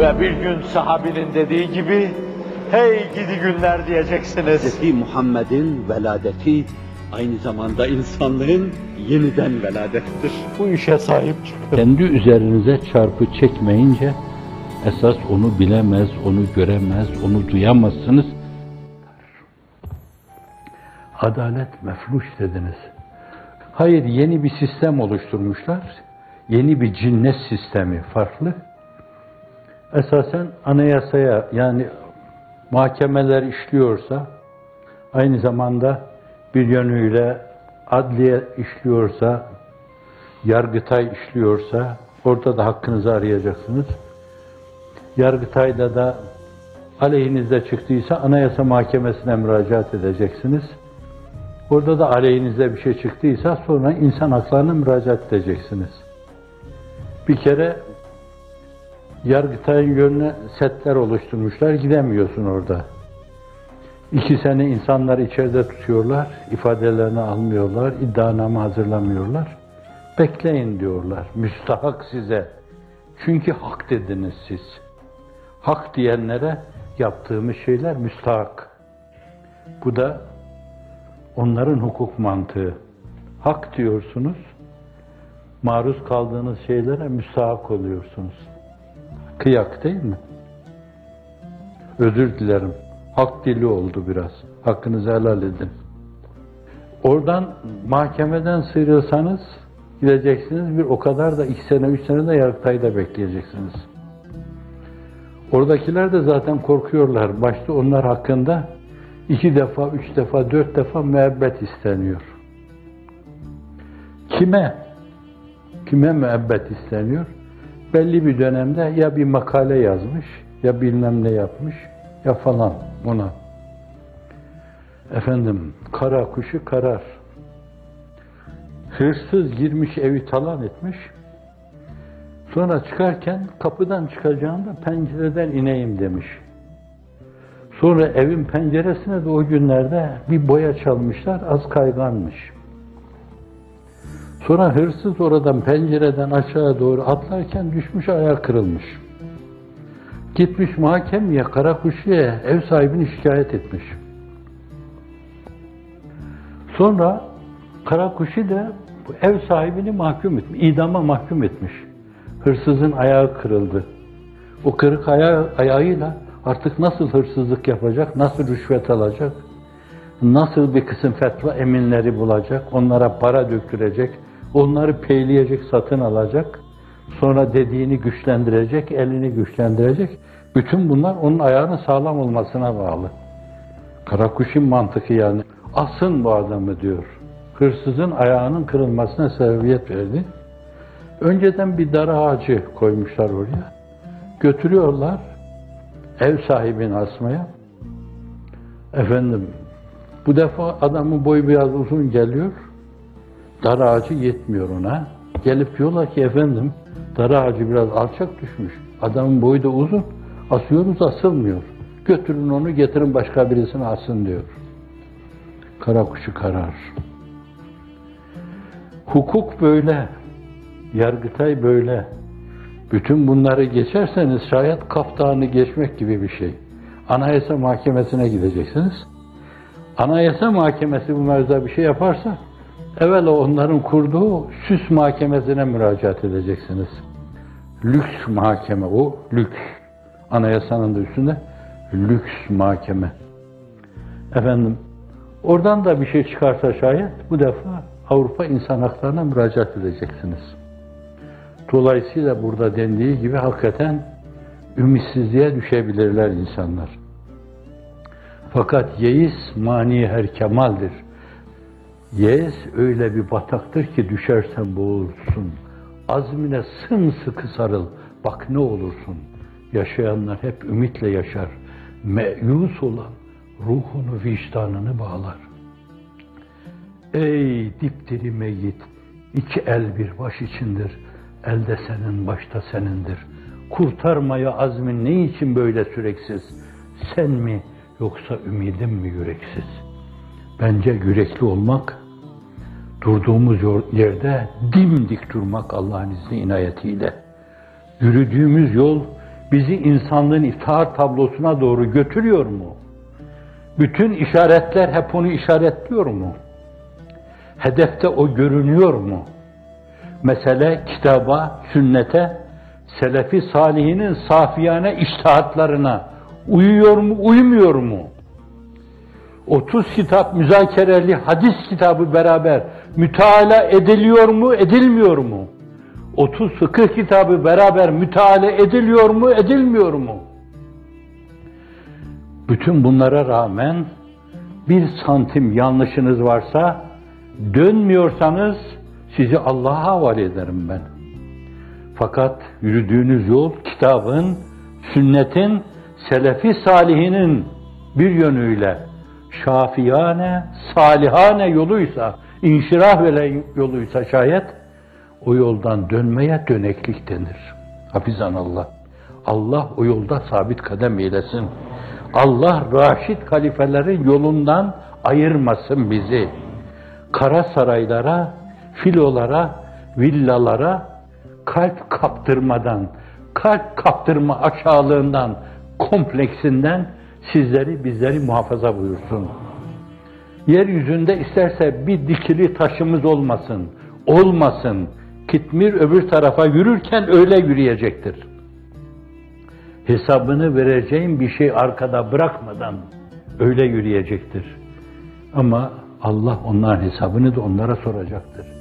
Ve bir gün sahabinin dediği gibi, hey gidi günler diyeceksiniz. Hz. Muhammed'in veladeti aynı zamanda insanlığın yeniden veladettir. Bu işe sahip çıkın. Kendi üzerinize çarpı çekmeyince esas onu bilemez, onu göremez, onu duyamazsınız. Adalet mefluş dediniz. Hayır yeni bir sistem oluşturmuşlar. Yeni bir cinnet sistemi farklı. Esasen anayasaya yani mahkemeler işliyorsa aynı zamanda bir yönüyle adliye işliyorsa Yargıtay işliyorsa orada da hakkınızı arayacaksınız. Yargıtay'da da aleyhinizde çıktıysa Anayasa Mahkemesi'ne müracaat edeceksiniz. Orada da aleyhinizde bir şey çıktıysa sonra insan haklarına müracaat edeceksiniz. Bir kere Yargıtay'ın yönüne setler oluşturmuşlar, gidemiyorsun orada. İki sene insanları içeride tutuyorlar, ifadelerini almıyorlar, iddianame hazırlamıyorlar. Bekleyin diyorlar, müstahak size. Çünkü hak dediniz siz. Hak diyenlere yaptığımız şeyler müstahak. Bu da onların hukuk mantığı. Hak diyorsunuz, maruz kaldığınız şeylere müstahak oluyorsunuz. Kıyak değil mi? Özür dilerim. Hak dili oldu biraz. Hakkınızı helal edin. Oradan mahkemeden sıyrılsanız gideceksiniz bir o kadar da iki sene, üç sene de Yargıtay'da bekleyeceksiniz. Oradakiler de zaten korkuyorlar. Başta onlar hakkında iki defa, üç defa, dört defa müebbet isteniyor. Kime? Kime müebbet isteniyor? Belli bir dönemde ya bir makale yazmış, ya bilmem ne yapmış, ya falan buna. Efendim, kara kuşu karar. Hırsız girmiş evi talan etmiş. Sonra çıkarken kapıdan çıkacağında pencereden ineyim demiş. Sonra evin penceresine de o günlerde bir boya çalmışlar, az kayganmış. Sonra hırsız oradan pencereden aşağı doğru atlarken düşmüş ayağı kırılmış. Gitmiş mahkemeye, Karakuşlu'ya ev sahibini şikayet etmiş. Sonra Karakuşu da ev sahibini mahkum etmiş, idama mahkum etmiş. Hırsızın ayağı kırıldı. O kırık ayağı, ayağıyla artık nasıl hırsızlık yapacak, nasıl rüşvet alacak, nasıl bir kısım fetva eminleri bulacak, onlara para döktürecek, onları peyleyecek, satın alacak, sonra dediğini güçlendirecek, elini güçlendirecek. Bütün bunlar onun ayağının sağlam olmasına bağlı. Karakuş'un mantığı yani. Asın bu adamı diyor. Hırsızın ayağının kırılmasına sebebiyet verdi. Önceden bir dar ağacı koymuşlar oraya. Götürüyorlar ev sahibini asmaya. Efendim bu defa adamın boyu biraz uzun geliyor. Dar ağacı yetmiyor ona. Gelip diyorlar ki efendim dar ağacı biraz alçak düşmüş. Adamın boyu da uzun. Asıyoruz asılmıyor. Götürün onu getirin başka birisine asın diyor. Kara kuşu karar. Hukuk böyle. Yargıtay böyle. Bütün bunları geçerseniz şayet kaftağını geçmek gibi bir şey. Anayasa Mahkemesi'ne gideceksiniz. Anayasa Mahkemesi bu mevzuda bir şey yaparsa evvela onların kurduğu süs mahkemesine müracaat edeceksiniz. Lüks mahkeme o, lüks. Anayasanın da üstünde lüks mahkeme. Efendim, oradan da bir şey çıkarsa şayet bu defa Avrupa İnsan Hakları'na müracaat edeceksiniz. Dolayısıyla burada dendiği gibi hakikaten ümitsizliğe düşebilirler insanlar. Fakat yeis mani her kemaldir. Yeis öyle bir bataktır ki düşersen boğulursun. Azmine sımsıkı sarıl. Bak ne olursun. Yaşayanlar hep ümitle yaşar. Meyus olan ruhunu, vicdanını bağlar. Ey dipdiri meyyit, iki el bir baş içindir. Elde senin, başta senindir. Kurtarmaya azmin ne için böyle süreksiz? Sen mi yoksa ümidin mi yüreksiz? Bence yürekli olmak, durduğumuz yerde dimdik durmak Allah'ın izni inayetiyle. Yürüdüğümüz yol bizi insanlığın iftihar tablosuna doğru götürüyor mu? Bütün işaretler hep onu işaretliyor mu? Hedefte o görünüyor mu? Mesele kitaba, sünnete, selefi salihinin safiyane iştahatlarına uyuyor mu, uymuyor mu? 30 kitap müzakereli hadis kitabı beraber müteala ediliyor mu, edilmiyor mu? 30 fıkıh kitabı beraber müteala ediliyor mu, edilmiyor mu? Bütün bunlara rağmen bir santim yanlışınız varsa dönmüyorsanız sizi Allah'a havale ederim ben. Fakat yürüdüğünüz yol kitabın, sünnetin, selefi salihinin bir yönüyle şafiyane, salihane yoluysa, inşirah vele yoluysa şayet o yoldan dönmeye döneklik denir. Hafizan Allah. Allah o yolda sabit kadem eylesin. Allah raşit halifelerin yolundan ayırmasın bizi. Kara saraylara, filolara, villalara kalp kaptırmadan, kalp kaptırma aşağılığından, kompleksinden sizleri bizleri muhafaza buyursun. Yeryüzünde isterse bir dikili taşımız olmasın, olmasın. Kitmir öbür tarafa yürürken öyle yürüyecektir. Hesabını vereceğim bir şey arkada bırakmadan öyle yürüyecektir. Ama Allah onların hesabını da onlara soracaktır.